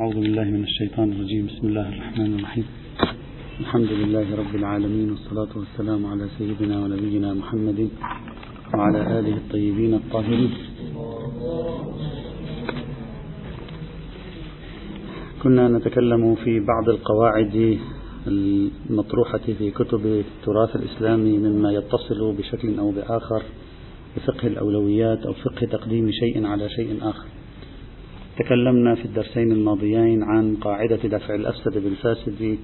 أعوذ بالله من الشيطان الرجيم. بسم الله الرحمن الرحيم. الحمد لله رب العالمين والصلاة والسلام على سيدنا ونبينا محمد وعلى آله الطيبين الطاهرين. كنا نتكلم في بعض القواعد المطروحة في كتب التراث الإسلامي مما يتصل بشكل أو بآخر بفقه الأولويات أو فقه تقديم شيء على شيء آخر. تكلمنا في الدرسين الماضيين عن قاعدة دفع الأفسد بالفاسد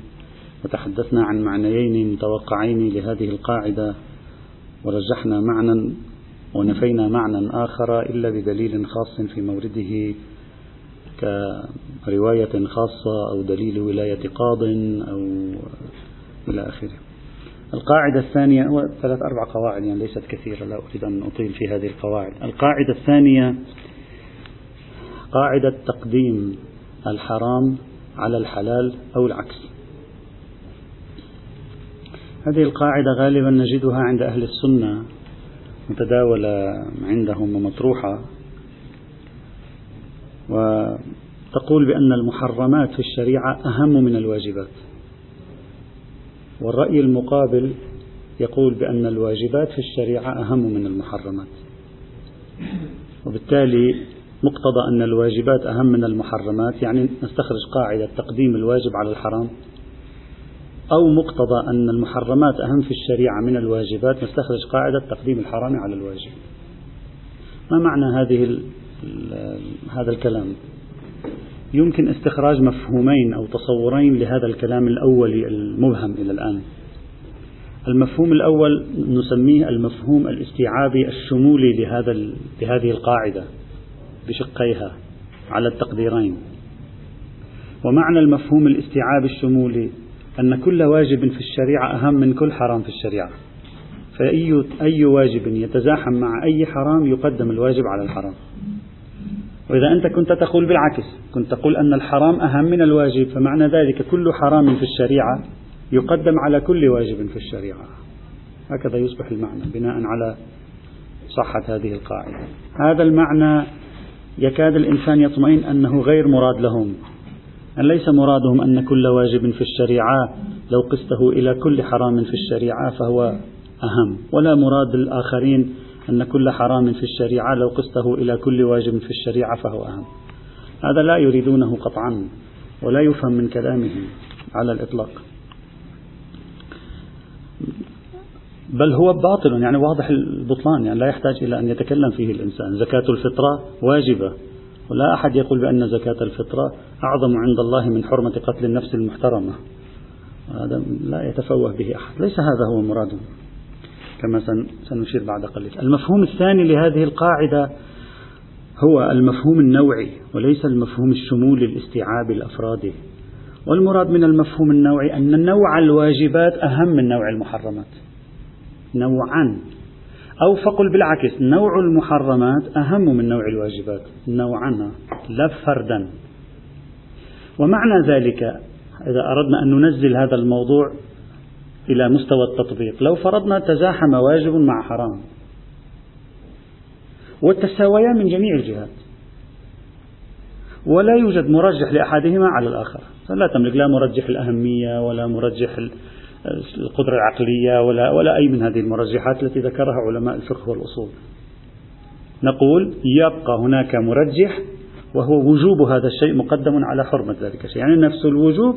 وتحدثنا عن معنيين متوقعين لهذه القاعدة ورجحنا معنى ونفينا معنى آخر إلا بدليل خاص في مورده كرواية خاصة أو دليل ولاية قاض أو إلى آخره. القاعدة الثانية ثلاث أربع قواعد يعني ليست كثيرة لا أريد أن أطيل في هذه القواعد. القاعدة الثانية قاعدة تقديم الحرام على الحلال أو العكس. هذه القاعدة غالبا نجدها عند أهل السنة متداولة عندهم ومطروحة وتقول بأن المحرمات في الشريعة أهم من الواجبات. والرأي المقابل يقول بأن الواجبات في الشريعة أهم من المحرمات. وبالتالي مقتضى أن الواجبات أهم من المحرمات يعني نستخرج قاعدة تقديم الواجب على الحرام أو مقتضى أن المحرمات أهم في الشريعة من الواجبات نستخرج قاعدة تقديم الحرام على الواجب. ما معنى هذه هذا الكلام؟ يمكن استخراج مفهومين أو تصورين لهذا الكلام الأولي المبهم إلى الآن. المفهوم الأول نسميه المفهوم الاستيعابي الشمولي لهذا لهذه القاعدة. بشقيها على التقديرين. ومعنى المفهوم الاستيعابي الشمولي أن كل واجب في الشريعة أهم من كل حرام في الشريعة. فأي أي واجب يتزاحم مع أي حرام يقدم الواجب على الحرام. وإذا أنت كنت تقول بالعكس كنت تقول أن الحرام أهم من الواجب فمعنى ذلك كل حرام في الشريعة يقدم على كل واجب في الشريعة. هكذا يصبح المعنى بناء على صحة هذه القاعدة. هذا المعنى يكاد الإنسان يطمئن أنه غير مراد لهم أن ليس مرادهم أن كل واجب في الشريعة لو قسته إلى كل حرام في الشريعة فهو أهم. ولا مراد الآخرين أن كل حرام في الشريعة لو قسته إلى كل واجب في الشريعة فهو أهم. هذا لا يريدونه قطعا ولا يفهم من كلامهم على الإطلاق. بل هو باطل يعني واضح البطلان يعني لا يحتاج إلى أن يتكلم فيه الإنسان. زكاة الفطرة واجبة. ولا أحد يقول بأن زكاة الفطرة أعظم عند الله من حرمة قتل النفس المحترمة. هذا لا يتفوه به أحد. ليس هذا هو مراده كما سنشير بعد قليل. المفهوم الثاني لهذه القاعدة هو المفهوم النوعي وليس المفهوم الشمولي الاستيعابي الأفرادي والمراد من المفهوم النوعي أن نوع الواجبات أهم من نوع المحرمات. نوعا. أو فقل بالعكس نوع المحرمات أهم من نوع الواجبات. نوعا لا فردا. ومعنى ذلك إذا أردنا أن ننزل هذا الموضوع إلى مستوى التطبيق لو فرضنا تزاحم واجب مع حرام. وتساويا من جميع الجهات. ولا يوجد مرجح لأحدهما على الآخر. فلا تملك لا مرجح الأهمية ولا مرجح القدرة العقلية ولا, ولا أي من هذه المرجحات التي ذكرها علماء الفقه والأصول. نقول يبقى هناك مرجح وهو وجوب هذا الشيء مقدم على حرمة ذلك الشيء. يعني نفس الوجوب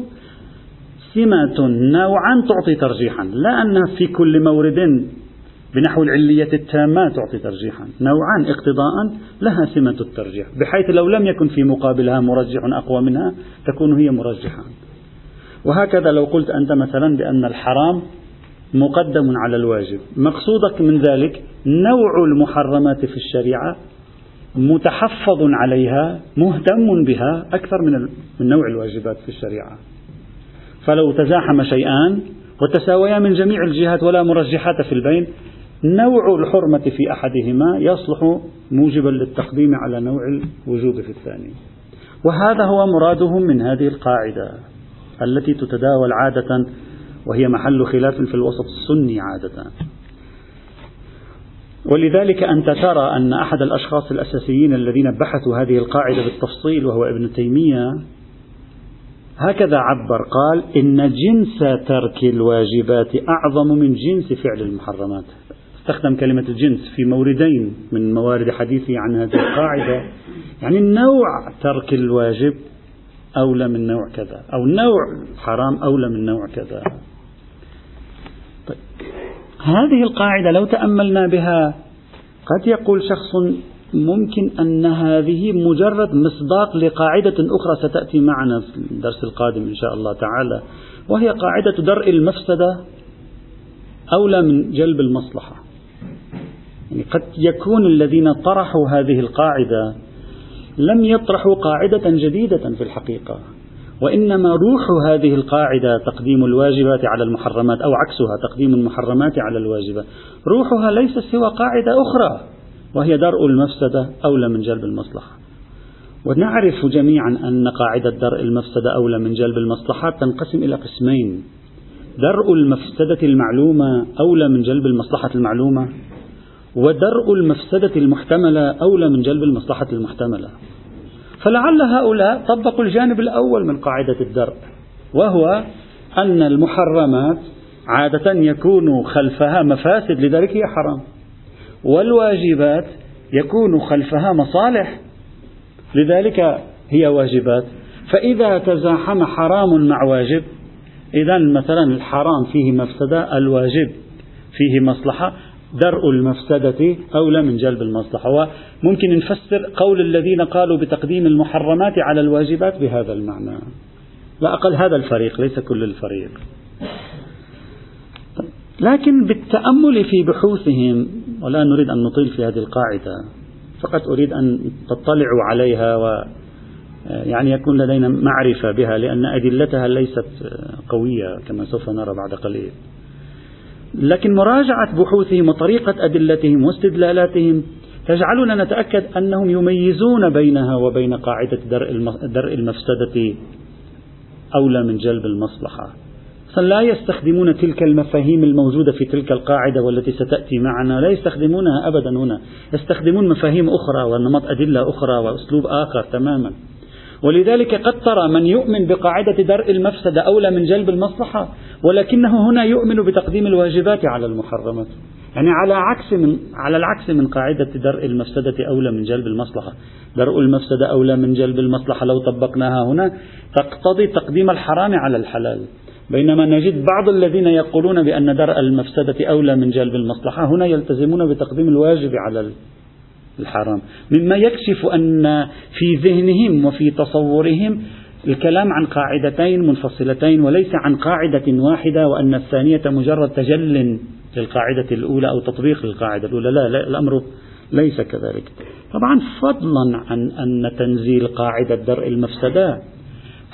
سمة نوعا تعطي ترجيحا لا أن في كل مورد بنحو العلية التامة تعطي ترجيحا. نوعا اقتضاء لها سمة الترجيح بحيث لو لم يكن في مقابلها مرجح أقوى منها تكون هي مرجحا. وهكذا لو قلت أنت مثلا بأن الحرام مقدم على الواجب مقصودك من ذلك نوع المحرمات في الشريعة متحفظ عليها مهتم بها أكثر من نوع الواجبات في الشريعة. فلو تزاحم شيئان وتساويا من جميع الجهات ولا مرجحات في البين نوع الحرمة في أحدهما يصلح موجبا للتقديم على نوع الوجوب في الثاني. وهذا هو مرادهم من هذه القاعدة. التي تتداول عادة وهي محل خلاف في الوسط السني عادة. ولذلك أنت ترى أن أحد الأشخاص الأساسيين الذين بحثوا هذه القاعدة بالتفصيل وهو ابن تيمية هكذا عبر قال إن جنس ترك الواجبات أعظم من جنس فعل المحرمات. استخدم كلمة الجنس في موردين من موارد حديثه عن هذه القاعدة. يعني نوع ترك الواجب أولى من نوع كذا. أو نوع حرام أولى من نوع كذا. طيب. هذه القاعدة لو تأملنا بها قد يقول شخص ممكن أن هذه مجرد مصداق لقاعدة أخرى ستأتي معنا في الدرس القادم إن شاء الله تعالى وهي قاعدة درء المفسدة أولى من جلب المصلحة. يعني قد يكون الذين طرحوا هذه القاعدة لم يطرحوا قاعدة جديدة في الحقيقة وإنما روح هذه القاعدة تقديم الواجبات على المحرمات أو عكسها تقديم المحرمات على الواجبات روحها ليس سوى قاعدة أخرى وهي درء المفسدة أولى من جلب المصلحة. ونعرف جميعا أن قاعدة درء المفسدة أولى من جلب المصلحات تنقسم إلى قسمين. درء المفسدة المعلومة أولى من جلب المصلحة المعلومة ودرء المفسدة المحتملة أولى من جلب المصلحة المحتملة. فلعل هؤلاء طبقوا الجانب الأول من قاعدة الدرء وهو أن المحرمات عادة يكون خلفها مفاسد لذلك هي حرام. والواجبات يكون خلفها مصالح لذلك هي واجبات. فإذا تزاحم حرام مع واجب إذا مثلا الحرام فيه مفسدة الواجب فيه مصلحة. درء المفسدة أولى من جلب المصلحة. وممكن نفسر قول الذين قالوا بتقديم المحرمات على الواجبات بهذا المعنى. لا أقل هذا الفريق ليس كل الفريق. لكن بالتأمل في بحوثهم ولا نريد أن نطيل في هذه القاعدة. فقط أريد أن تطلعوا عليها و يعني يكون لدينا معرفة بها لأن أدلتها ليست قوية كما سوف نرى بعد قليل. لكن مراجعة بحوثهم وطريقة أدلتهم واستدلالاتهم تجعلنا نتأكد أنهم يميزون بينها وبين قاعدة درء المفسدة أولى من جلب المصلحة. لا يستخدمون تلك المفاهيم الموجودة في تلك القاعدة والتي ستأتي معنا لا يستخدمونها أبدا هنا. يستخدمون مفاهيم أخرى ونمط أدلة أخرى وأسلوب آخر تماما. ولذلك قد ترى من يؤمن بقاعدة درء المفسدة أولى من جلب المصلحة ولكنه هنا يؤمن بتقديم الواجبات على المحرمات. يعني على عكس من على العكس من قاعدة درء المفسدة أولى من جلب المصلحة. درء المفسدة أولى من جلب المصلحة لو طبقناها هنا تقتضي تقديم الحرام على الحلال. بينما نجد بعض الذين يقولون بأن درء المفسدة أولى من جلب المصلحة هنا يلتزمون بتقديم الواجب على الحرام. مما يكشف أن في ذهنهم وفي تصورهم الكلام عن قاعدتين منفصلتين وليس عن قاعدة واحدة وأن الثانية مجرد تجل للقاعدة الأولى أو تطبيق للقاعدة الأولى. لا, لا الأمر ليس كذلك. طبعا فضلا عن أن تنزيل قاعدة درء المفسدات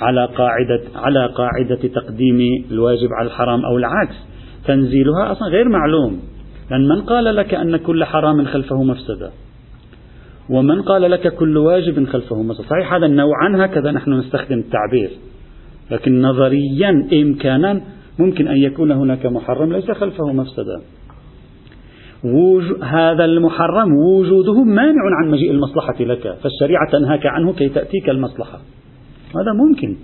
على قاعدة على قاعدة تقديم الواجب على الحرام أو العكس. تنزيلها أصلا غير معلوم. لأن من قال لك أن كل حرام خلفه مفسدة؟ ومن قال لك كل واجب خلفه مفسدة صحيح هذا نوعا هكذا نحن نستخدم التعبير. لكن نظريا إمكانا ممكن أن يكون هناك محرم ليس خلفه مفسدة هذا المحرم وجوده مانع عن مجيء المصلحة لك فالشريعة تنهاك عنه كي تأتيك المصلحة. هذا ممكن.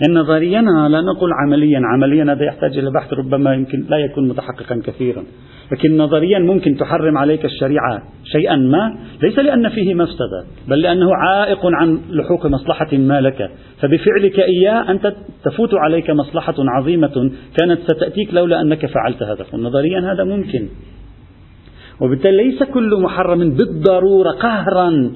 يعني نظريا لا نقول عمليا. عمليا هذا يحتاج إلى بحث ربما يمكن لا يكون متحققا كثيرا. لكن نظريا ممكن تحرم عليك الشريعة شيئا ما ليس لأن فيه مفسدة بل لأنه عائق عن لحوق مصلحة ما لك. فبفعلك إياه أنت تفوت عليك مصلحة عظيمة كانت ستأتيك لولا أنك فعلت هذا. نظريا هذا ممكن. وبالتالي ليس كل محرم بالضرورة قهرا.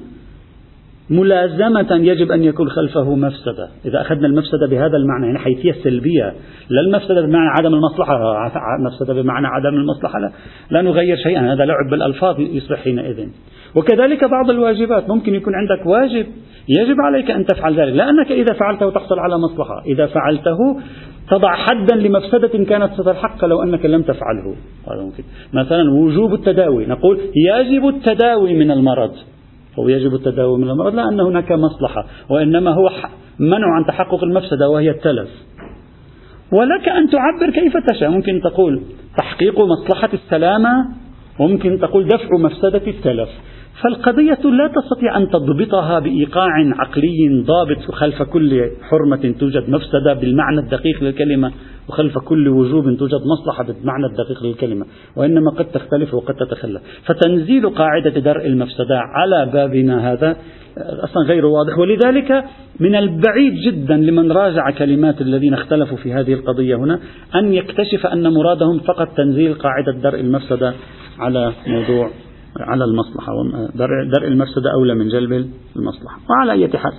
ملازمة يجب أن يكون خلفه مفسدة. إذا أخذنا المفسدة بهذا المعنى يعني حيثية سلبية لا المفسدة بمعنى عدم المصلحة مفسدة بمعنى عدم المصلحة لا, لا نغير شيئا هذا لعب بالألفاظ يصبح حينئذ. وكذلك بعض الواجبات ممكن يكون عندك واجب يجب عليك أن تفعل ذلك لأنك إذا فعلته تحصل على مصلحة إذا فعلته تضع حدا لمفسدة كانت ستلحق لو أنك لم تفعله. مثلا وجوب التداوي نقول يجب التداوي من المرض. هو يجب التداوي من المرض لا أن هناك مصلحة وإنما هو منع عن تحقق المفسدة وهي التلف. ولك أن تعبر كيف تشاء. ممكن تقول تحقيق مصلحة السلامة وممكن تقول دفع مفسدة التلف. فالقضية لا تستطيع أن تضبطها بإيقاع عقلي ضابط خلف كل حرمة توجد مفسدة بالمعنى الدقيق للكلمة وخلف كل وجوب توجد مصلحة بالمعنى الدقيق للكلمة وإنما قد تختلف وقد تتخلف فتنزيل قاعدة درء المفسدة على بابنا هذا أصلا غير واضح. ولذلك من البعيد جدا لمن راجع كلمات الذين اختلفوا في هذه القضية هنا أن يكتشف أن مرادهم فقط تنزيل قاعدة درء المفسدة على موضوع على المصلحة. درء المفسدة أولى من جلب المصلحة. وعلى أي حال.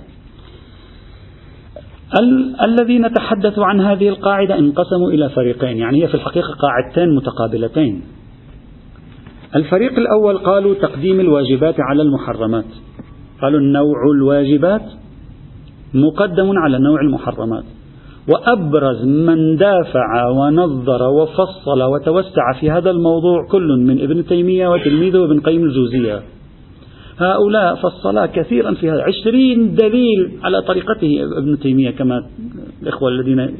ال الذين تحدثوا عن هذه القاعدة انقسموا إلى فريقين. يعني هي في الحقيقة قاعدتين متقابلتين. الفريق الأول قالوا تقديم الواجبات على المحرمات. قالوا النوع الواجبات مقدم على نوع المحرمات. وأبرز من دافع ونظر وفصل وتوسع في هذا الموضوع كل من ابن تيمية وتلميذه ابن قيم الجوزية. هؤلاء فصلا كثيرا في هذا. عشرين دليل على طريقته ابن تيمية كما الإخوة الذين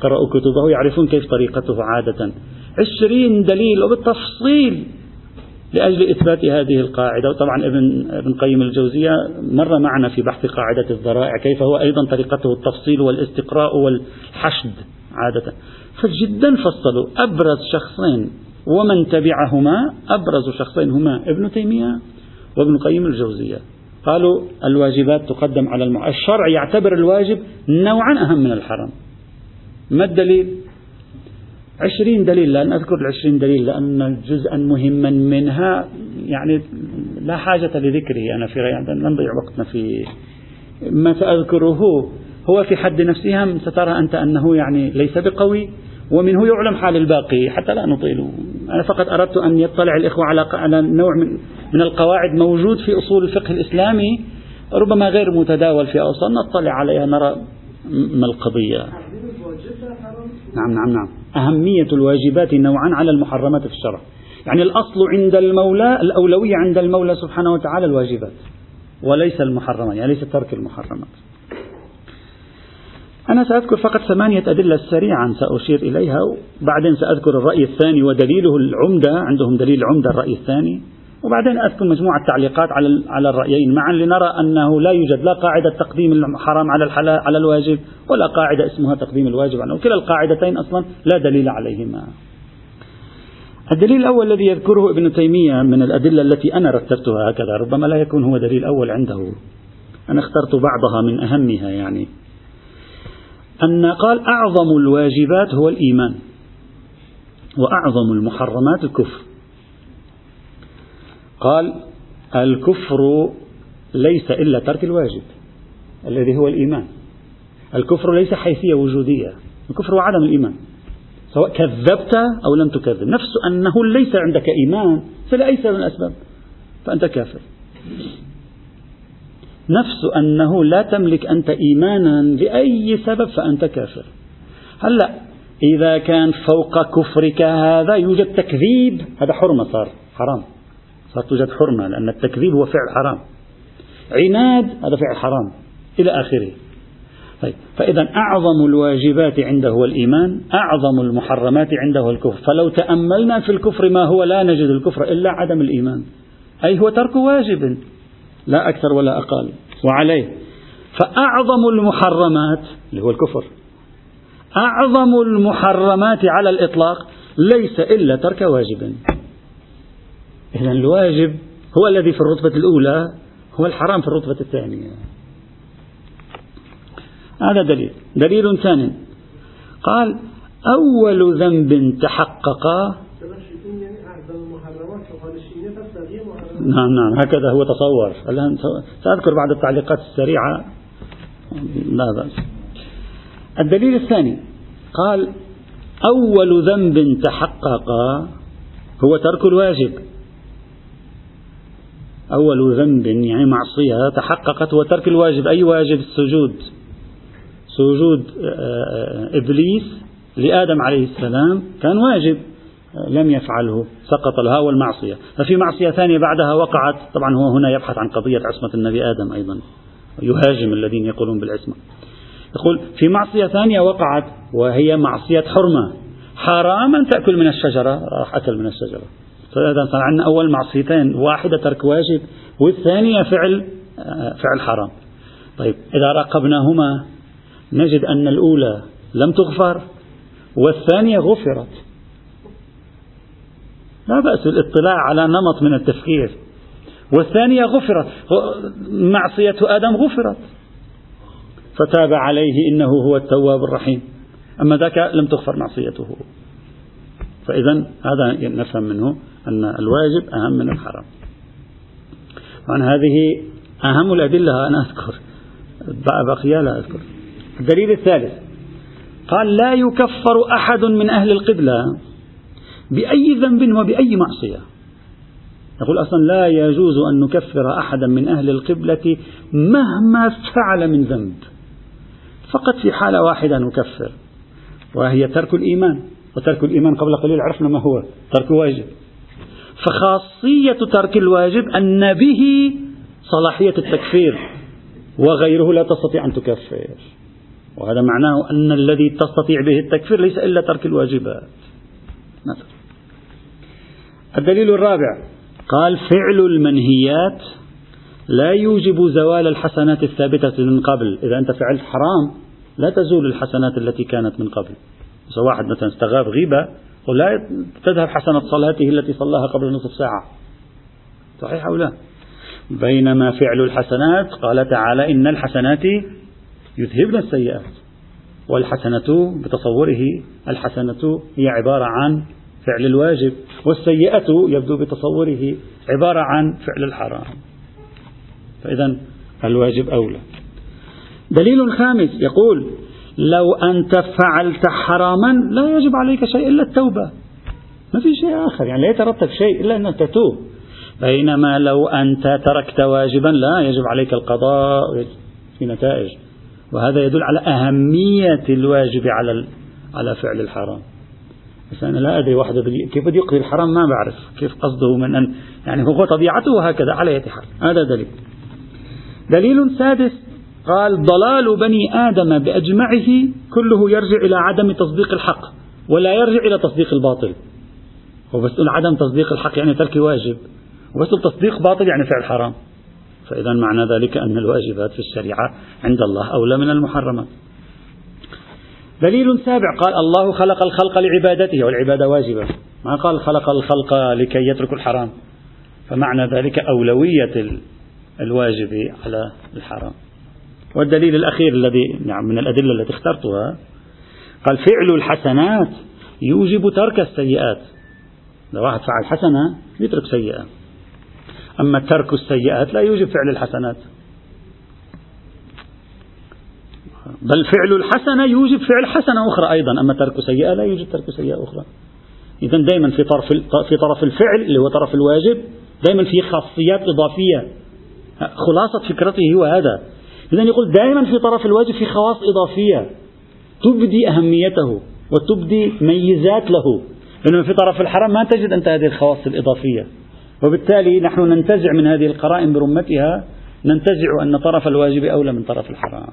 قرأوا كتبه يعرفون كيف طريقته عادة. عشرين دليل وبالتفصيل لأجل إثبات هذه القاعدة. وطبعا ابن, ابن قيم الجوزية مر معنا في بحث قاعدة الذرائع كيف هو أيضا طريقته التفصيل والاستقراء والحشد عادة. فجدا فصلوا أبرز شخصين ومن تبعهما أبرز شخصين هما ابن تيمية وابن قيم الجوزية. قالوا الواجبات تقدم على المع... الشرع يعتبر الواجب نوعا أهم من الحرام. ما الدليل؟ عشرين دليل لا نذكر العشرين دليل لأن جزءا مهما منها يعني لا حاجة لذكره أنا في رأيي لا نضيع وقتنا في ما سأذكره. هو في حد نفسها سترى أنت أنه يعني ليس بقوي ومنه يعلم حال الباقي حتى لا نطيل. أنا فقط أردت أن يطلع الإخوة على على نوع من من القواعد موجود في أصول الفقه الإسلامي ربما غير متداول في أوسط نطلع عليها نرى ما القضية. نعم نعم نعم. أهمية الواجبات نوعا على المحرمات في الشرع. يعني الأصل عند المولى الأولوية عند المولى سبحانه وتعالى الواجبات وليس المحرمات يعني ليس ترك المحرمات. أنا سأذكر فقط ثمانية أدلة سريعا سأشير إليها وبعدين سأذكر الرأي الثاني ودليله العمدة عندهم دليل عمدة الرأي الثاني. وبعدين أذكر مجموعة تعليقات على على الرأيين. معا لنرى أنه لا يوجد لا قاعدة تقديم الحرام على الحلال على الواجب ولا قاعدة اسمها تقديم الواجب. عنه كلا القاعدتين أصلا لا دليل عليهما. الدليل الأول الذي يذكره ابن تيمية من الأدلة التي أنا رتبتها هكذا ربما لا يكون هو دليل أول عنده. أنا اخترت بعضها من أهمها يعني. أن قال أعظم الواجبات هو الإيمان وأعظم المحرمات الكفر. قال الكفر ليس إلا ترك الواجب الذي هو الإيمان. الكفر ليس حيثية وجودية الكفر هو عدم الإيمان. سواء كذبت أو لم تكذب. نفس أنه ليس عندك إيمان فلأي سبب من الأسباب فأنت كافر. نفس أنه لا تملك أنت إيمانا لأي سبب فأنت كافر. هلأ إذا كان فوق كفرك هذا يوجد تكذيب هذا حرمة صار حرام. صار توجد حرمة لأن التكذيب هو فعل حرام. عناد هذا فعل حرام إلى آخره. طيب فإذا أعظم الواجبات عنده هو الإيمان أعظم المحرمات عنده هو الكفر. فلو تأملنا في الكفر ما هو لا نجد الكفر إلا عدم الإيمان. أي هو ترك واجب لا أكثر ولا أقل. وعليه. فأعظم المحرمات اللي هو الكفر. أعظم المحرمات على الإطلاق ليس إلا ترك واجب. إذا الواجب هو الذي في الرتبة الأولى هو الحرام في الرتبة الثانية. هذا دليل. دليل ثاني. قال أول ذنب تحقق نعم نعم هكذا هو تصور. الآن سأذكر بعض التعليقات السريعة. لا بأس. الدليل الثاني. قال أول ذنب تحقق هو ترك الواجب. أول ذنب يعني معصية تحققت هو ترك الواجب. أي واجب؟ السجود. سجود آه، آه، إبليس لآدم عليه السلام كان واجب. لم يفعله سقط لها والمعصية. ففي معصية ثانية بعدها وقعت. طبعا هو هنا يبحث عن قضية عصمة النبي آدم أيضا. يهاجم الذين يقولون بالعصمة. يقول في معصية ثانية وقعت وهي معصية حرمة. حرام أن تأكل من الشجرة. راح أكل من الشجرة. عندنا أول معصيتين واحدة ترك واجب والثانية فعل آه، فعل حرام. طيب إذا راقبناهما نجد أن الأولى لم تغفر والثانية غفرت. لا بأس بالاطلاع على نمط من التفكير. والثانية غفرت. معصية آدم غفرت. فتاب عليه إنه هو التواب الرحيم. أما ذاك لم تغفر معصيته. فإذا هذا نفهم منه أن الواجب أهم من الحرام. طبعا هذه أهم الأدلة أنا أذكر. بقي لا أذكر. الدليل الثالث. قال لا يكفر أحد من أهل القبلة بأي ذنب وبأي معصية. يقول أصلا لا يجوز أن نكفر أحدا من أهل القبلة مهما فعل من ذنب. فقط في حالة واحدة نكفر وهي ترك الإيمان. وترك الإيمان قبل قليل عرفنا ما هو ترك واجب. فخاصية ترك الواجب أن به صلاحية التكفير وغيره لا تستطيع أن تكفر. وهذا معناه أن الذي تستطيع به التكفير ليس إلا ترك الواجبات. مثلا الدليل الرابع قال فعل المنهيات لا يوجب زوال الحسنات الثابتة من قبل. إذا أنت فعلت حرام لا تزول الحسنات التي كانت من قبل. إذا واحد مثلا استغاب غيبة ولا تذهب حسنة صلاته التي صلاها قبل نصف ساعة. صحيح أو لا؟ بينما فعل الحسنات قال تعالى إن الحسنات يذهبن السيئات. والحسنة بتصوره الحسنة هي عبارة عن فعل الواجب والسيئة يبدو بتصوره عبارة عن فعل الحرام. فإذا الواجب أولى. دليل خامس يقول لو أنت فعلت حراما لا يجب عليك شيء إلا التوبة. ما في شيء آخر يعني لا يترتب شيء إلا أن تتوب. بينما لو أنت تركت واجبا لا يجب عليك القضاء في نتائج. وهذا يدل على أهمية الواجب على على فعل الحرام. بس أنا لا أدري واحد كيف بده يقضي الحرام؟ ما بعرف كيف قصده من أن يعني هو طبيعته هكذا على أي حال هذا دليل. دليل سادس قال ضلال بني آدم بأجمعه كله يرجع إلى عدم تصديق الحق ولا يرجع إلى تصديق الباطل. هو بس عدم تصديق الحق يعني ترك واجب وبس تصديق باطل يعني فعل حرام. فإذا معنى ذلك أن الواجبات في الشريعة عند الله أولى من المحرمات. دليل سابع قال الله خلق الخلق لعبادته. والعبادة واجبة. ما قال خلق الخلق لكي يتركوا الحرام؟ فمعنى ذلك أولوية الواجب على الحرام. والدليل الأخير الذي نعم من الأدلة التي اخترتها قال فعل الحسنات يوجب ترك السيئات. لو واحد فعل حسنة يترك سيئة. أما ترك السيئات لا يوجب فعل الحسنات. بل فعل الحسنة يوجب فعل حسنة أخرى أيضا. أما ترك سيئة لا يوجب ترك سيئة أخرى. إذا دائما في طرف في طرف الفعل اللي هو طرف الواجب دائما في خاصيات إضافية. خلاصة فكرته هو هذا. إذا يقول دائما في طرف الواجب في خواص إضافية تبدي أهميته وتبدي ميزات له. لأنه في طرف الحرام ما تجد أنت هذه الخواص الإضافية. وبالتالي نحن ننتزع من هذه القرائن برمتها ننتزع أن طرف الواجب أولى من طرف الحرام.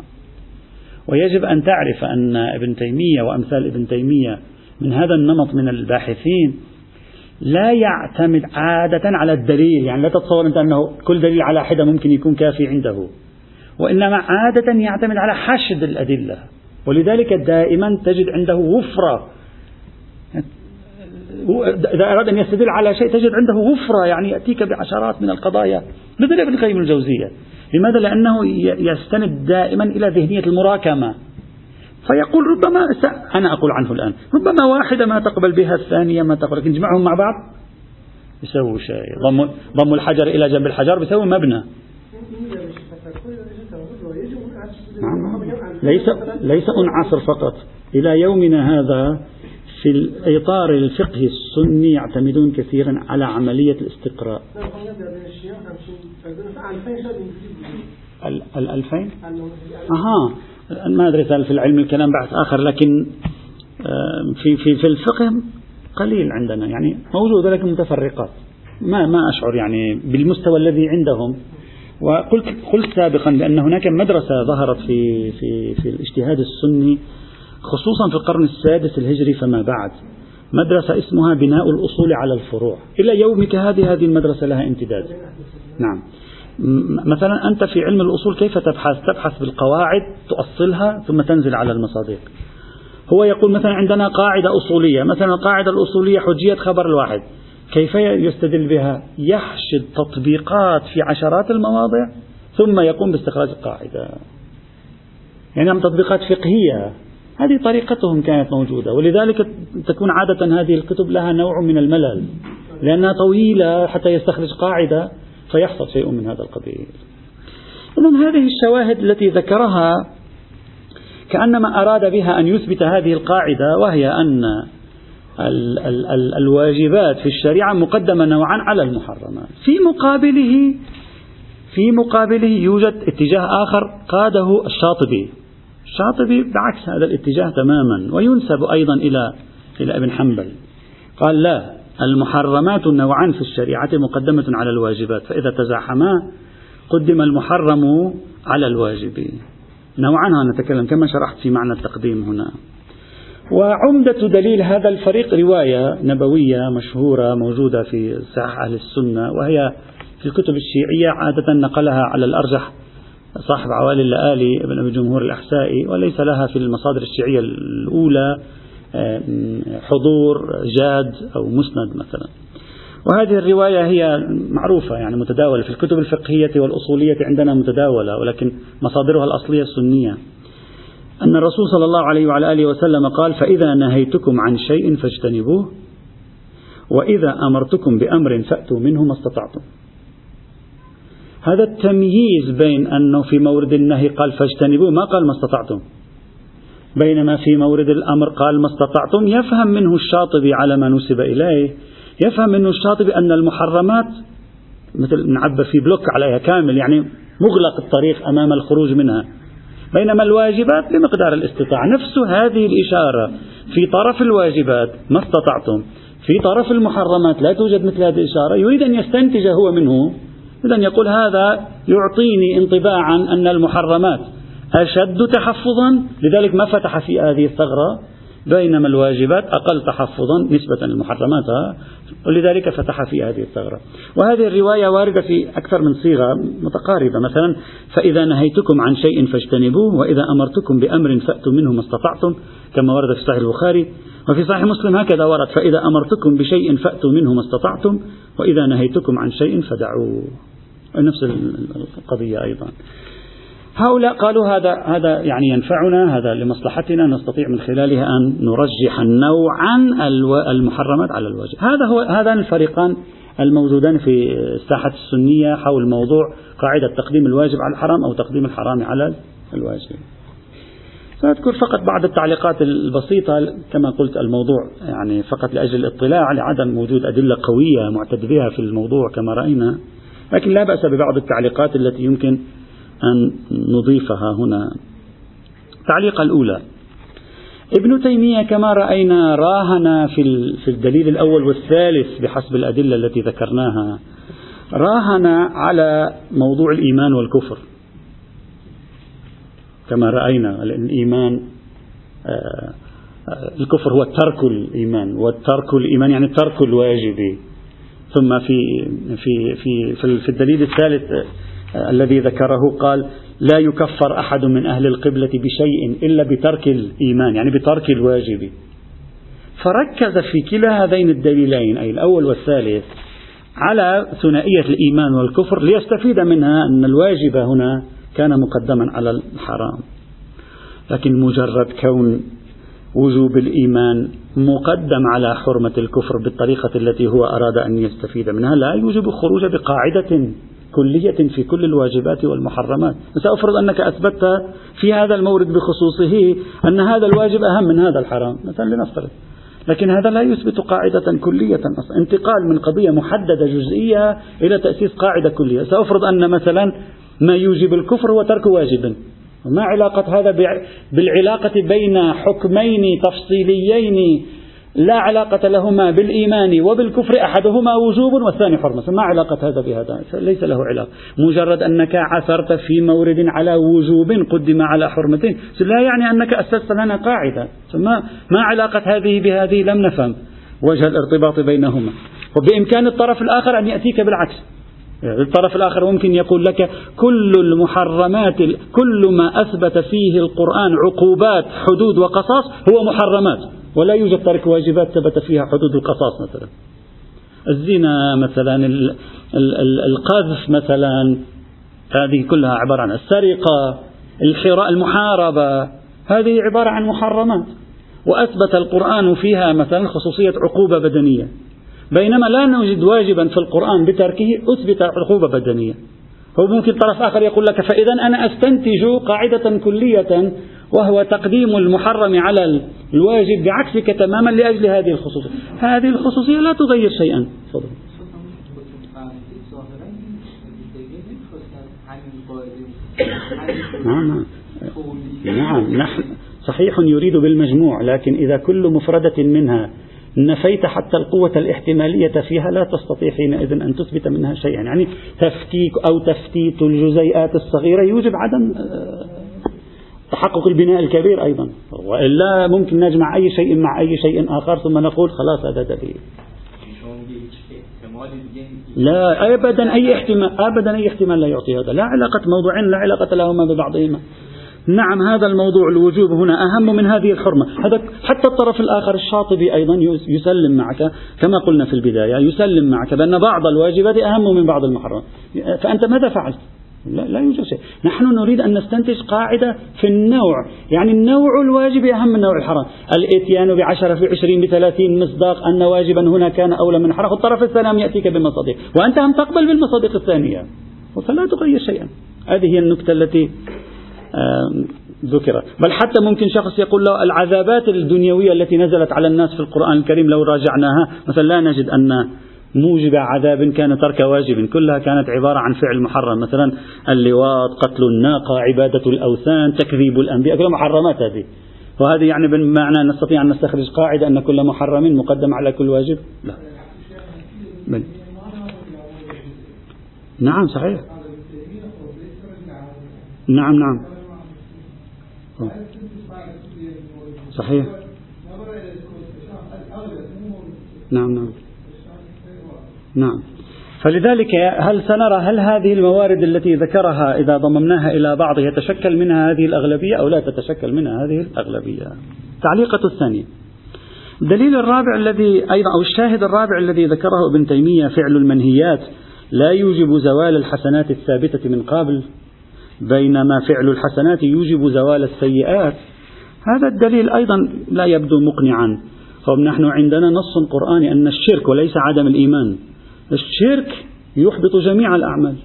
ويجب أن تعرف أن ابن تيمية وأمثال ابن تيمية من هذا النمط من الباحثين لا يعتمد عادة على الدليل. يعني لا تتصور أنت أنه كل دليل على حدة ممكن يكون كافي عنده. وإنما عادة يعتمد على حشد الأدلة. ولذلك دائما تجد عنده وفرة. إذا أراد أن يستدل على شيء تجد عنده وفرة يعني يأتيك بعشرات من القضايا. مثل ابن القيم الجوزية. لماذا؟ لأنه يستند دائما إلى ذهنية المراكمة. فيقول ربما أنا أقول عنه الآن. ربما واحدة ما تقبل بها الثانية ما تقبل. لكن جمعهم مع بعض يسووا شيء. ضموا الحجر إلى جنب الحجر بيسوي مبنى. ليس ليس أنعصر فقط. إلى يومنا هذا في الإطار الفقهي السني يعتمدون كثيرا على عملية الاستقراء. الألفين؟ أها. ما أدري في العلم الكلام بحث آخر لكن في في في الفقه قليل عندنا يعني موجودة لكن متفرقات. ما ما أشعر يعني بالمستوى الذي عندهم. وقلت قلت سابقا بأن هناك مدرسة ظهرت في في في الاجتهاد السني خصوصا في القرن السادس الهجري فما بعد. مدرسة اسمها بناء الأصول على الفروع. إلى يومك هذه هذه المدرسة لها امتداد. نعم. مثلا أنت في علم الأصول كيف تبحث؟ تبحث بالقواعد تؤصلها ثم تنزل على المصادق. هو يقول مثلا عندنا قاعدة أصولية. مثلا القاعدة الأصولية حجية خبر الواحد. كيف يستدل بها؟ يحشد تطبيقات في عشرات المواضع ثم يقوم باستخراج القاعدة. يعني تطبيقات فقهية. هذه طريقتهم كانت موجودة ولذلك تكون عادة هذه الكتب لها نوع من الملل لأنها طويلة حتى يستخرج قاعدة فيحصل شيء من هذا القبيل. إذا هذه الشواهد التي ذكرها كأنما أراد بها أن يثبت هذه القاعدة وهي أن ال ال ال الواجبات في الشريعة مقدمة نوعا على المحرمات. في مقابله في مقابله يوجد اتجاه آخر قاده الشاطبي. الشاطبي بعكس هذا الاتجاه تماما وينسب أيضا إلى إلى ابن حنبل. قال لا المحرمات نوعان في الشريعة مقدمة على الواجبات فإذا تزاحما قدم المحرم على الواجب نوعا نتكلم كما شرحت في معنى التقديم هنا. وعمدة دليل هذا الفريق رواية نبوية مشهورة موجودة في صحيح أهل السنة وهي في الكتب الشيعية عادة نقلها على الأرجح صاحب عوالي اللآلي ابن أبي جمهور الأحسائي وليس لها في المصادر الشيعية الأولى حضور جاد أو مسند مثلا. وهذه الرواية هي معروفة يعني متداولة في الكتب الفقهية والأصولية عندنا متداولة ولكن مصادرها الأصلية السنية. أن الرسول صلى الله عليه وعلى آله وسلم قال فإذا نهيتكم عن شيء فاجتنبوه وإذا أمرتكم بأمر فأتوا منه ما استطعتم. هذا التمييز بين أنه في مورد النهي قال فاجتنبوه ما قال ما استطعتم. بينما في مورد الأمر قال ما استطعتم يفهم منه الشاطبي على ما نسب إليه. يفهم منه الشاطبي أن المحرمات مثل نعبر في بلوك عليها كامل يعني مغلق الطريق أمام الخروج منها. بينما الواجبات بمقدار الاستطاعة. نفس هذه الإشارة في طرف الواجبات ما استطعتم. في طرف المحرمات لا توجد مثل هذه الإشارة. يريد أن يستنتج هو منه. إذا يقول هذا يعطيني انطباعا أن المحرمات أشد تحفظا. لذلك ما فتح في هذه الثغرة. بينما الواجبات أقل تحفظا نسبة للمحرمات ولذلك فتح في هذه الثغرة. وهذه الرواية واردة في أكثر من صيغة متقاربة. مثلا فإذا نهيتكم عن شيء فاجتنبوه وإذا أمرتكم بأمر فأتوا منه ما استطعتم كما ورد في صحيح البخاري. وفي صحيح مسلم هكذا ورد فإذا أمرتكم بشيء فأتوا منه ما استطعتم وإذا نهيتكم عن شيء فدعوه. نفس القضية أيضا. هؤلاء قالوا هذا هذا يعني ينفعنا هذا لمصلحتنا نستطيع من خلالها أن نرجح نوعا المحرمات على الواجب. هذا هو هذان الفريقان الموجودان في الساحة السنية حول موضوع قاعدة تقديم الواجب على الحرام أو تقديم الحرام على الواجب. سأذكر فقط بعض التعليقات البسيطة كما قلت الموضوع يعني فقط لأجل الاطلاع لعدم وجود أدلة قوية معتد بها في الموضوع كما رأينا لكن لا بأس ببعض التعليقات التي يمكن أن نضيفها هنا. التعليقة الأولى. ابن تيمية كما رأينا راهن في في الدليل الأول والثالث بحسب الأدلة التي ذكرناها. راهن على موضوع الإيمان والكفر. كما رأينا الإيمان آه، آه، الكفر هو ترك الإيمان والترك الإيمان يعني ترك الواجب. ثم في في في في الدليل الثالث الذي ذكره قال لا يكفر أحد من أهل القبلة بشيء إلا بترك الإيمان يعني بترك الواجب. فركز في كلا هذين الدليلين أي الأول والثالث على ثنائية الإيمان والكفر ليستفيد منها أن الواجب هنا كان مقدما على الحرام. لكن مجرد كون وجوب الإيمان مقدم على حرمة الكفر بالطريقة التي هو أراد أن يستفيد منها لا يوجب الخروج بقاعدة كلية في كل الواجبات والمحرمات. سأفرض أنك أثبتت في هذا المورد بخصوصه أن هذا الواجب أهم من هذا الحرام مثلا لنفترض. لكن هذا لا يثبت قاعدة كلية أصلا. انتقال من قضية محددة جزئية إلى تأسيس قاعدة كلية. سأفرض أن مثلا ما يوجب الكفر هو ترك واجب. ما علاقة هذا بالعلاقة بين حكمين تفصيليين لا علاقة لهما بالإيمان وبالكفر أحدهما وجوب والثاني حرمة. ما علاقة هذا بهذا؟ ليس له علاقة. مجرد أنك عثرت في مورد على وجوب قدم على حرمتين لا يعني أنك أسست لنا قاعدة. ما, ما علاقة هذه بهذه؟ لم نفهم. وجه الارتباط بينهما. وبإمكان الطرف الآخر أن يأتيك بالعكس. الطرف الآخر ممكن يقول لك كل المحرمات كل ما أثبت فيه القرآن عقوبات حدود وقصاص هو محرمات. ولا يوجد ترك واجبات ثبت فيها حدود القصاص مثلا. الزنا مثلا القذف مثلا هذه كلها عبارة عن السرقة المحاربة هذه عبارة عن محرمات. وأثبت القرآن فيها مثلا خصوصية عقوبة بدنية. بينما لا نوجد واجبا في القرآن بتركه أثبت عقوبة بدنية. هو ممكن طرف آخر يقول لك فإذا أنا أستنتج قاعدة كلية وهو تقديم المحرم على الواجب بعكسك تماما لأجل هذه الخصوصية. هذه الخصوصية لا تغير شيئا. فضل. نعم. نعم نحن صحيح يريد بالمجموع لكن إذا كل مفردة منها نفيت حتى القوة الاحتمالية فيها لا تستطيع حينئذ أن تثبت منها شيئا. يعني تفكيك أو تفتيت الجزيئات الصغيرة يوجب عدم آه، تحقق البناء الكبير أيضا. وإلا ممكن نجمع أي شيء مع أي شيء آخر ثم نقول خلاص هذا دليل. لا ابدا أي احتمال ابدا أي احتمال لا يعطي هذا. لا علاقة موضوعين لا علاقة لهما ببعضهما. نعم هذا الموضوع الوجوب هنا أهم من هذه الحرمة. هذا حتى الطرف الآخر الشاطبي أيضا يسلم معك كما قلنا في البداية يسلم معك بأن بعض الواجبات أهم من بعض المحرمات. فأنت ماذا فعلت؟ لا, لا يوجد شيء. نحن نريد أن نستنتج قاعدة في النوع. يعني النوع الواجب أهم من نوع الحرام. الإتيان بعشرة في عشرين بثلاثين مصداق أن واجبا هنا كان أولى من حرام. الطرف الثاني يأتيك بمصادق وأنت هم تقبل بالمصادق الثانية. فلا تغير شيئا. هذه هي النكتة التي ذكرت. بل حتى ممكن شخص يقول له العذابات الدنيوية التي نزلت على الناس في القرآن الكريم لو راجعناها. مثلا لا نجد أن موجب عذاب كان ترك واجب. كلها كانت عبارة عن فعل محرم. مثلا اللواط قتل الناقة عبادة الأوثان تكذيب الأنبياء كلها محرمات هذه. وهذه يعني بمعنى نستطيع أن نستخرج قاعدة أن كل محرم مقدم على كل واجب؟ لا. بل. نعم صحيح. نعم نعم. صحيح. نعم نعم. نعم. فلذلك هل سنرى هل هذه الموارد التي ذكرها إذا ضممناها إلى بعض يتشكل منها هذه الأغلبية أو لا تتشكل منها هذه الأغلبية؟ تعليقة الثانية الدليل الرابع الذي أيضا أو الشاهد الرابع الذي ذكره ابن تيمية فعل المنهيات لا يوجب زوال الحسنات الثابتة من قبل بينما فعل الحسنات يوجب زوال السيئات. هذا الدليل أيضا لا يبدو مقنعا. فنحن عندنا نص قرآني أن الشرك وليس عدم الإيمان. الشرك يحبط جميع الأعمال.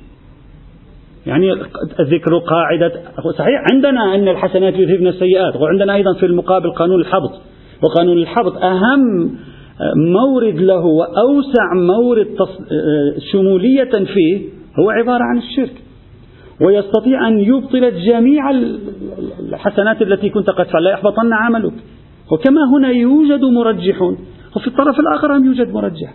يعني ذكر قاعدة صحيح؟ عندنا أن الحسنات يذهبن السيئات وعندنا أيضا في المقابل قانون الحبط. وقانون الحبط أهم مورد له وأوسع مورد شمولية فيه هو عبارة عن الشرك. ويستطيع أن يبطل جميع الحسنات التي كنت قد فعلها يحبطن عملك. وكما هنا يوجد مرجحون وفي الطرف الآخر هم يوجد مرجح.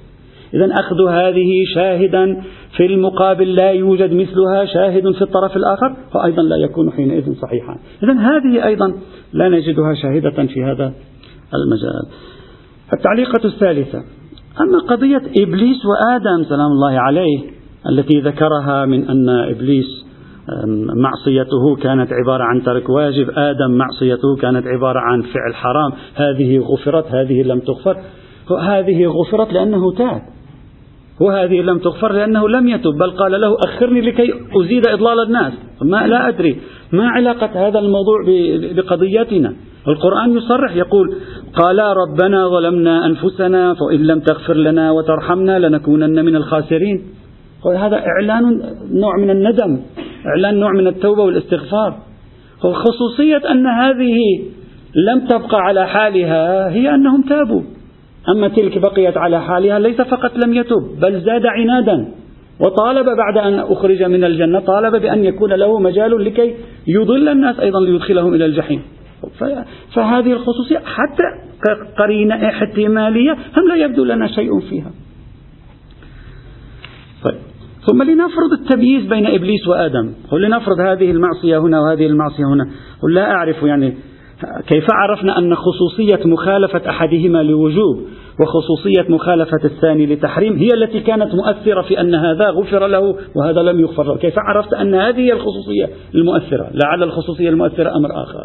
إذا أخذ هذه شاهدا في المقابل لا يوجد مثلها شاهد في الطرف الآخر فأيضا لا يكون حينئذ صحيحا. إذا هذه أيضا لا نجدها شاهدة في هذا المجال. التعليقة الثالثة أما قضية إبليس وآدم سلام الله عليه التي ذكرها من أن إبليس معصيته كانت عبارة عن ترك واجب آدم معصيته كانت عبارة عن فعل حرام هذه غفرت هذه لم تغفر. هذه غفرت لأنه تاب. وهذه لم تغفر لأنه لم يتب بل قال له أخرني لكي أزيد إضلال الناس. ما لا أدري ما علاقة هذا الموضوع بقضيتنا القرآن يصرح يقول قال ربنا ظلمنا أنفسنا فإن لم تغفر لنا وترحمنا لنكونن من الخاسرين. هذا إعلان نوع من الندم إعلان نوع من التوبة والاستغفار. خصوصية أن هذه لم تبقى على حالها هي أنهم تابوا. أما تلك بقيت على حالها ليس فقط لم يتب بل زاد عنادا. وطالب بعد أن أخرج من الجنة طالب بأن يكون له مجال لكي يضل الناس أيضا ليدخلهم إلى الجحيم. فهذه الخصوصية حتى قرينة احتمالية هم لا يبدو لنا شيء فيها. طيب. ثم لنفرض التمييز بين إبليس وآدم. ولنفرض هذه المعصية هنا وهذه المعصية هنا. لا أعرف يعني كيف عرفنا أن خصوصية مخالفة أحدهما لوجوب وخصوصية مخالفة الثاني لتحريم هي التي كانت مؤثرة في أن هذا غفر له وهذا لم يغفر له؟ كيف عرفت أن هذه هي الخصوصية المؤثرة؟ لعل الخصوصية المؤثرة أمر آخر.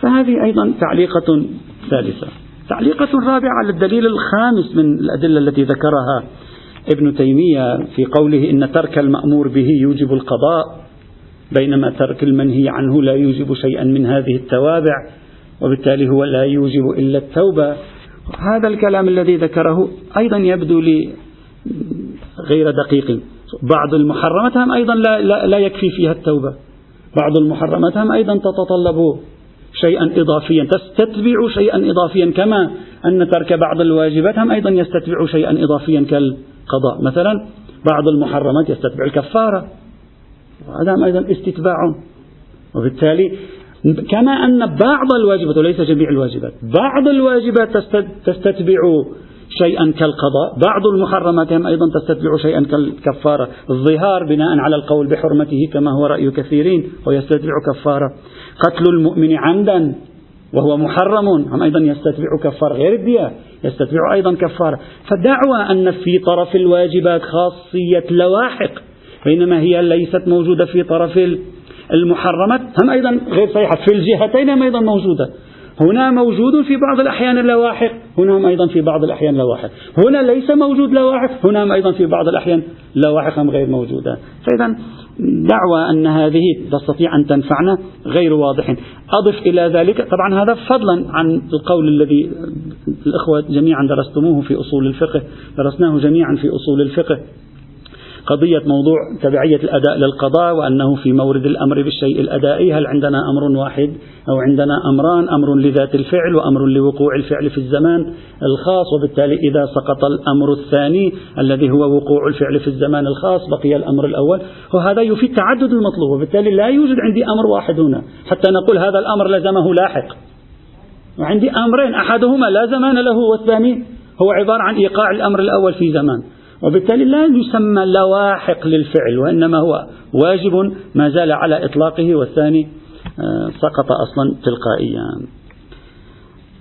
فهذه أيضا تعليقة ثالثة. تعليقة رابعة على الدليل الخامس من الأدلة التي ذكرها ابن تيمية في قوله إن ترك المأمور به يوجب القضاء. بينما ترك المنهي عنه لا يوجب شيئا من هذه التوابع وبالتالي هو لا يوجب إلا التوبة. هذا الكلام الذي ذكره أيضا يبدو لي غير دقيق. بعض المحرمات هم أيضا لا, لا, لا يكفي فيها التوبة. بعض المحرمات هم أيضا تتطلب شيئا إضافيا تستتبع شيئا إضافيا كما أن ترك بعض الواجبات هم أيضا يستتبع شيئا إضافيا كالقضاء. مثلا بعض المحرمات يستتبع الكفارة. وهذا أيضا استتباع. وبالتالي كما أن بعض الواجبات وليس جميع الواجبات بعض الواجبات تستتبع شيئا كالقضاء. بعض المحرمات أيضا تستتبع شيئا كالكفارة. الظهار بناء على القول بحرمته كما هو رأي كثيرين ويستتبع كفارة. قتل المؤمن عمدا وهو محرم هم أيضا يستتبع كفارة. غير الدية يستتبع أيضا كفارة. فدعوى أن في طرف الواجبات خاصية لواحق. بينما هي ليست موجودة في طرف المحرمات. هم أيضا غير صحيحة في الجهتين هم أيضا موجودة. هنا موجود في بعض الأحيان لواحق هنا أيضا في بعض الأحيان لواحق. هنا ليس موجود لواحق. هنا أيضا في بعض الأحيان لواحق غير موجودة. فإذا دعوى أن هذه تستطيع أن تنفعنا غير واضح. أضف إلى ذلك طبعا هذا فضلا عن القول الذي الأخوة جميعا درستموه في أصول الفقه درسناه جميعا في أصول الفقه. قضية موضوع تبعية الأداء للقضاء وأنه في مورد الأمر بالشيء الأدائي هل عندنا أمر واحد أو عندنا أمران؟ أمر لذات الفعل وأمر لوقوع الفعل في الزمان الخاص وبالتالي إذا سقط الأمر الثاني الذي هو وقوع الفعل في الزمان الخاص بقي الأمر الأول. وهذا يفيد تعدد المطلوب وبالتالي لا يوجد عندي أمر واحد هنا. حتى نقول هذا الأمر لزمه لاحق. وعندي أمرين أحدهما لا زمان له والثاني هو عبارة عن إيقاع الأمر الأول في زمان. وبالتالي لا يسمى لواحق للفعل وإنما هو واجب ما زال على إطلاقه والثاني آه، سقط أصلا تلقائيا.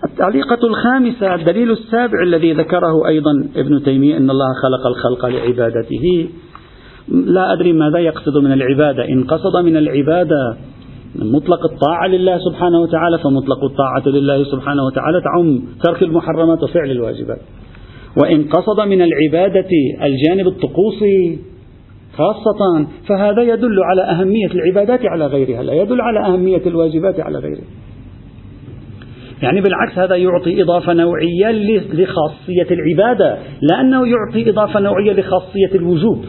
التعليقة الخامسة الدليل السابع الذي ذكره أيضا ابن تيمية أن الله خلق الخلق لعبادته. لا أدري ماذا يقصد من العبادة. إن قصد من العبادة مطلق الطاعة لله سبحانه وتعالى فمطلق الطاعة لله سبحانه وتعالى تعم ترك المحرمات وفعل الواجبات. وإن قصد من العبادة الجانب الطقوسي خاصة فهذا يدل على أهمية العبادات على غيرها لا يدل على أهمية الواجبات على غيرها. يعني بالعكس هذا يعطي إضافة نوعية لخاصية العبادة لأنه يعطي إضافة نوعية لخاصية الوجوب.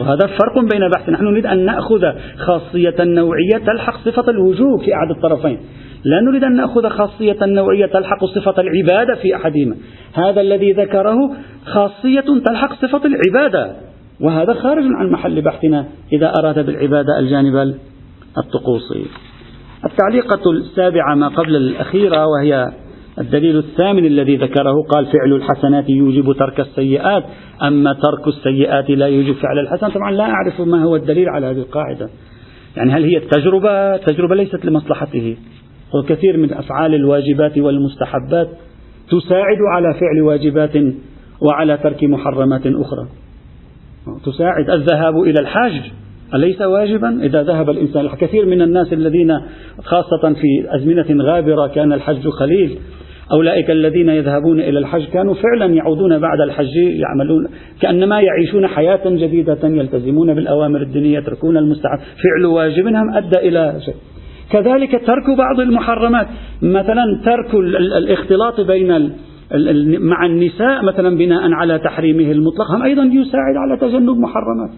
وهذا فرق بين بحث. نحن نريد أن نأخذ خاصية نوعية تلحق صفة الوجوب في أحد الطرفين. لا نريد أن نأخذ خاصية نوعية تلحق صفة العبادة في أحدهما. هذا الذي ذكره خاصية تلحق صفة العبادة. وهذا خارج عن محل بحثنا. إذا أراد بالعبادة الجانب الطقوسي. التعليقة السابعة ما قبل الأخيرة وهي الدليل الثامن الذي ذكره قال فعل الحسنات يوجب ترك السيئات. أما ترك السيئات لا يوجب فعل الحسن طبعا لا أعرف ما هو الدليل على هذه القاعدة. يعني هل هي التجربة؟ تجربة ليست لمصلحته. وكثير من أفعال الواجبات والمستحبات تساعد على فعل واجبات وعلى ترك محرمات أخرى. تساعد الذهاب إلى الحج أليس واجبا؟ إذا ذهب الإنسان كثير من الناس الذين خاصة في أزمنة غابرة كان الحج خليل. أولئك الذين يذهبون إلى الحج كانوا فعلا يعودون بعد الحج يعملون كأنما يعيشون حياة جديدة يلتزمون بالأوامر الدينية يتركون المستحب. فعل واجب هم أدى إلى شيء. كذلك ترك بعض المحرمات. مثلا ترك الاختلاط بين مع النساء مثلا بناء على تحريمه المطلق. هم أيضا يساعد على تجنب محرمات.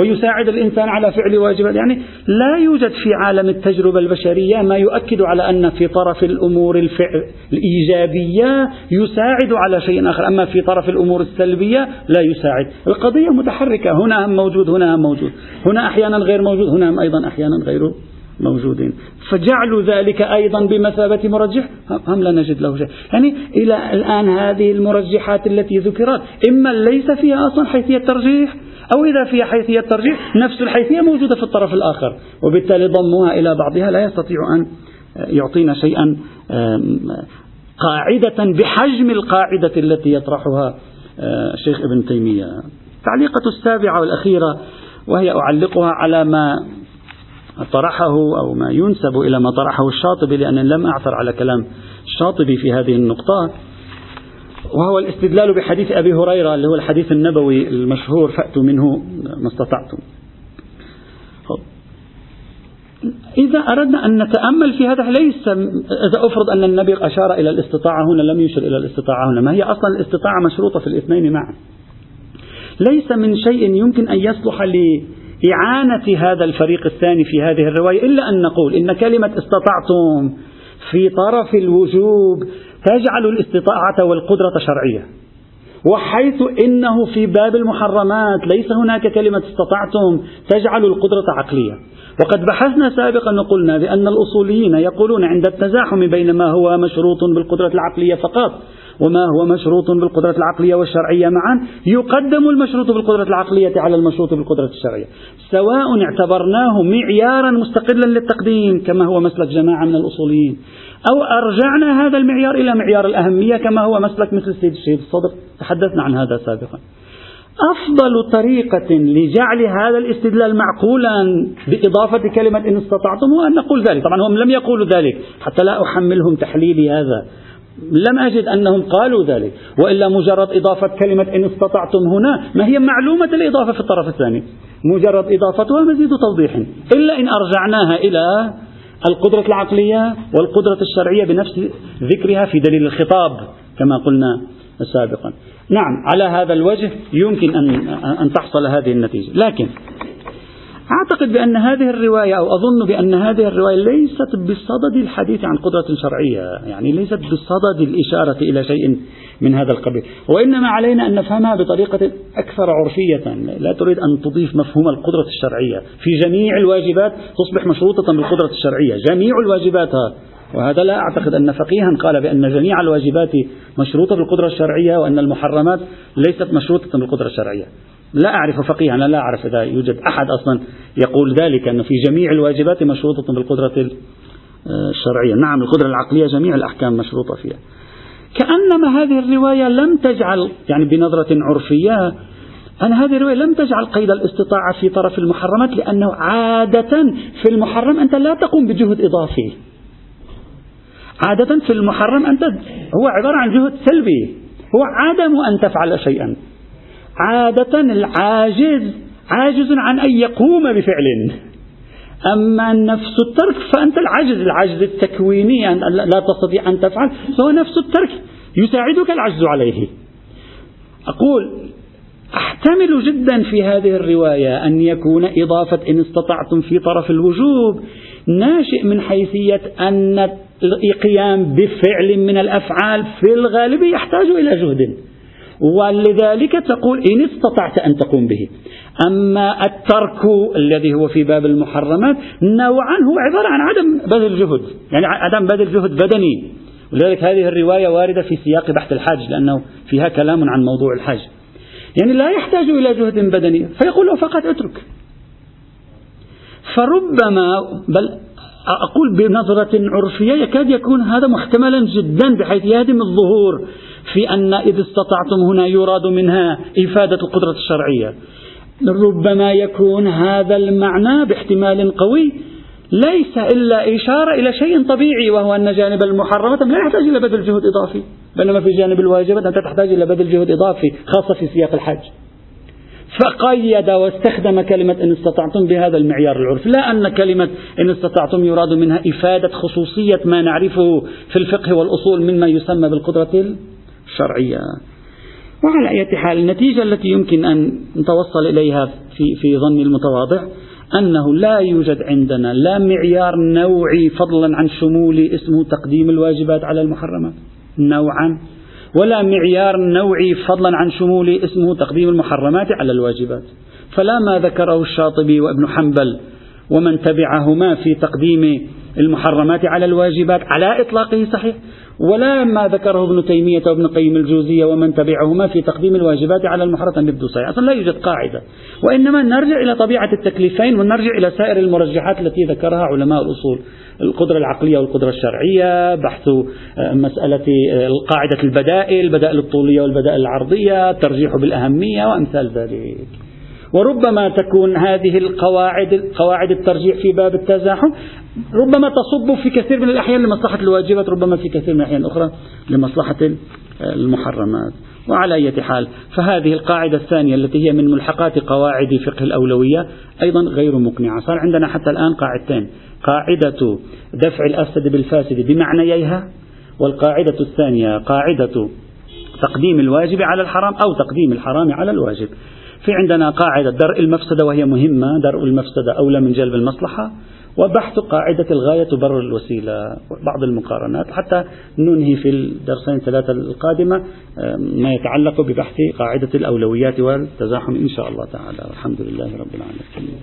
ويساعد الإنسان على فعل واجبات. يعني لا يوجد في عالم التجربة البشرية ما يؤكد على أن في طرف الأمور الفعل الإيجابية يساعد على شيء آخر. أما في طرف الأمور السلبية لا يساعد. القضية متحركة. هنا هم موجود هنا هم موجود. هنا أحيانا غير موجود هنا هم أيضا أحيانا غير موجودين. فجعل ذلك أيضا بمثابة مرجح؟ هم لا نجد له شيء. يعني إلى الآن هذه المرجحات التي ذكرت إما ليس فيها أصلا حيثية ترجيح أو إذا فيها حيثية ترجيح نفس الحيثية موجودة في الطرف الآخر وبالتالي ضمها إلى بعضها لا يستطيع أن يعطينا شيئا قاعدة بحجم القاعدة التي يطرحها الشيخ ابن تيمية. التعليقة السابعة والأخيرة وهي أعلقها على ما طرحه أو ما ينسب إلى ما طرحه الشاطبي لأن لم أعثر على كلام الشاطبي في هذه النقطة. وهو الاستدلال بحديث أبي هريرة اللي هو الحديث النبوي المشهور فأتوا منه ما استطعتم. إذا أردنا أن نتأمل في هذا ليس إذا أفرض أن النبي أشار إلى الاستطاعة هنا لم يشر إلى الاستطاعة هنا. ما هي أصلا الاستطاعة مشروطة في الاثنين معا؟ ليس من شيء يمكن أن يصلح لإعانة هذا الفريق الثاني في هذه الرواية إلا أن نقول إن كلمة استطعتم في طرف الوجوب تجعل الاستطاعة والقدرة شرعية. وحيث إنه في باب المحرمات ليس هناك كلمة استطعتم تجعل القدرة عقلية. وقد بحثنا سابقا وقلنا بأن الأصوليين يقولون عند التزاحم بين ما هو مشروط بالقدرة العقلية فقط وما هو مشروط بالقدرة العقلية والشرعية معا. يقدم المشروط بالقدرة العقلية على المشروط بالقدرة الشرعية. سواء اعتبرناه معيارا مستقلا للتقديم كما هو مسلك جماعة من الأصوليين أو أرجعنا هذا المعيار إلى معيار الأهمية كما هو مسلك مثل السيد الشهيد الصدر. تحدثنا عن هذا سابقا. أفضل طريقة لجعل هذا الاستدلال معقولا بإضافة كلمة إن استطعتم هو أن نقول ذلك. طبعا هم لم يقولوا ذلك. حتى لا أحملهم تحليلي هذا. لم أجد أنهم قالوا ذلك وإلا مجرد إضافة كلمة إن استطعتم هنا ما هي معلومة الإضافة في الطرف الثاني. مجرد إضافتها مزيد توضيح. إلا إن أرجعناها إلى القدرة العقلية والقدرة الشرعية بنفس ذكرها في دليل الخطاب كما قلنا سابقا. نعم على هذا الوجه يمكن أن, أن تحصل هذه النتيجة. لكن أعتقد بأن هذه الرواية أو أظن بأن هذه الرواية ليست بصدد الحديث عن قدرة شرعية. يعني ليست بصدد الإشارة إلى شيء من هذا القبيل. وإنما علينا أن نفهمها بطريقة أكثر عرفية. لا تريد أن تضيف مفهوم القدرة الشرعية. في جميع الواجبات تصبح مشروطة بالقدرة الشرعية. جميع الواجبات. وهذا لا أعتقد أن فقيها قال بأن جميع الواجبات مشروطة بالقدرة الشرعية وأن المحرمات ليست مشروطة بالقدرة الشرعية. لا أعرف فقيها أنا لا أعرف إذا يوجد أحد أصلا يقول ذلك أن في جميع الواجبات مشروطة بالقدرة الشرعية. نعم القدرة العقلية جميع الأحكام مشروطة فيها. كأنما هذه الرواية لم تجعل يعني بنظرة عرفية أن هذه الرواية لم تجعل قيد الاستطاعة في طرف المحرمات لأنه عادة في المحرم أنت لا تقوم بجهد إضافي. عادة في المحرم أنت هو عبارة عن جهد سلبي هو عدم أن تفعل شيئا. عادة العاجز عاجز عن أن يقوم بفعل. أما نفس الترك فأنت العجز العجز التكويني أن لا تستطيع أن تفعل فهو نفس الترك يساعدك العجز عليه. أقول أحتمل جدا في هذه الرواية أن يكون إضافة إن استطعتم في طرف الوجوب ناشئ من حيثية أن القيام بفعل من الأفعال في الغالب يحتاج إلى جهد. ولذلك تقول إن استطعت أن تقوم به. أما الترك الذي هو في باب المحرمات نوعا هو عبارة عن عدم بذل جهد يعني عدم بذل جهد بدني. ولذلك هذه الرواية واردة في سياق بحث الحج لأنه فيها كلام عن موضوع الحج يعني لا يحتاج إلى جهد بدني فيقول له فقط اترك. فربما بل أقول بنظرة عرفية يكاد يكون هذا محتملا جدا بحيث يهدم الظهور في أن إذ استطعتم هنا يراد منها إفادة القدرة الشرعية. ربما يكون هذا المعنى باحتمال قوي ليس إلا إشارة إلى شيء طبيعي وهو أن جانب المحرمات لا يحتاج إلى بذل جهد إضافي بينما في جانب الواجبات أنت تحتاج إلى بذل جهد إضافي خاصة في سياق الحج. فقيد واستخدم كلمة إن استطعتم بهذا المعيار العرفي لا أن كلمة إن استطعتم يراد منها إفادة خصوصية ما نعرفه في الفقه والأصول مما يسمى بالقدرة الشرعية. وعلى أي حال النتيجة التي يمكن أن نتوصل إليها في, في ظن المتواضع أنه لا يوجد عندنا لا معيار نوعي فضلا عن شمول اسمه تقديم الواجبات على المحرمات. نوعا. ولا معيار نوعي فضلا عن شمول اسمه تقديم المحرمات على الواجبات. فلا ما ذكره الشاطبي وابن حنبل ومن تبعهما في تقديم المحرمات على الواجبات على إطلاقه صحيح. ولا ما ذكره ابن تيمية وابن قيم الجوزية ومن تبعهما في تقديم الواجبات على المحرمات أن يبدو صحيح أصلا لا يوجد قاعدة. وإنما نرجع إلى طبيعة التكليفين ونرجع إلى سائر المرجحات التي ذكرها علماء الأصول. القدرة العقلية والقدرة الشرعية بحث آه، مسألة آه، قاعدة البدائل البدائل الطولية والبدائل العرضية الترجيح بالأهمية وأمثال ذلك. وربما تكون هذه القواعد قواعد الترجيح في باب التزاحم ربما تصب في كثير من الأحيان لمصلحة الواجبات ربما في كثير من الأحيان الأخرى لمصلحة المحرمات. وعلى أي حال فهذه القاعدة الثانية التي هي من ملحقات قواعد فقه الأولوية أيضا غير مقنعة. صار عندنا حتى الآن قاعدتين. قاعدة دفع الأفسد بالفاسد بمعنييها والقاعدة الثانية قاعدة تقديم الواجب على الحرام أو تقديم الحرام على الواجب. في عندنا قاعدة درء المفسدة وهي مهمة درء المفسدة أولى من جلب المصلحة وبحث قاعدة الغاية تبرر الوسيلة بعض المقارنات حتى ننهي في الدرسين الثلاثة القادمة ما يتعلق ببحث قاعدة الأولويات والتزاحم إن شاء الله تعالى. والحمد لله رب العالمين.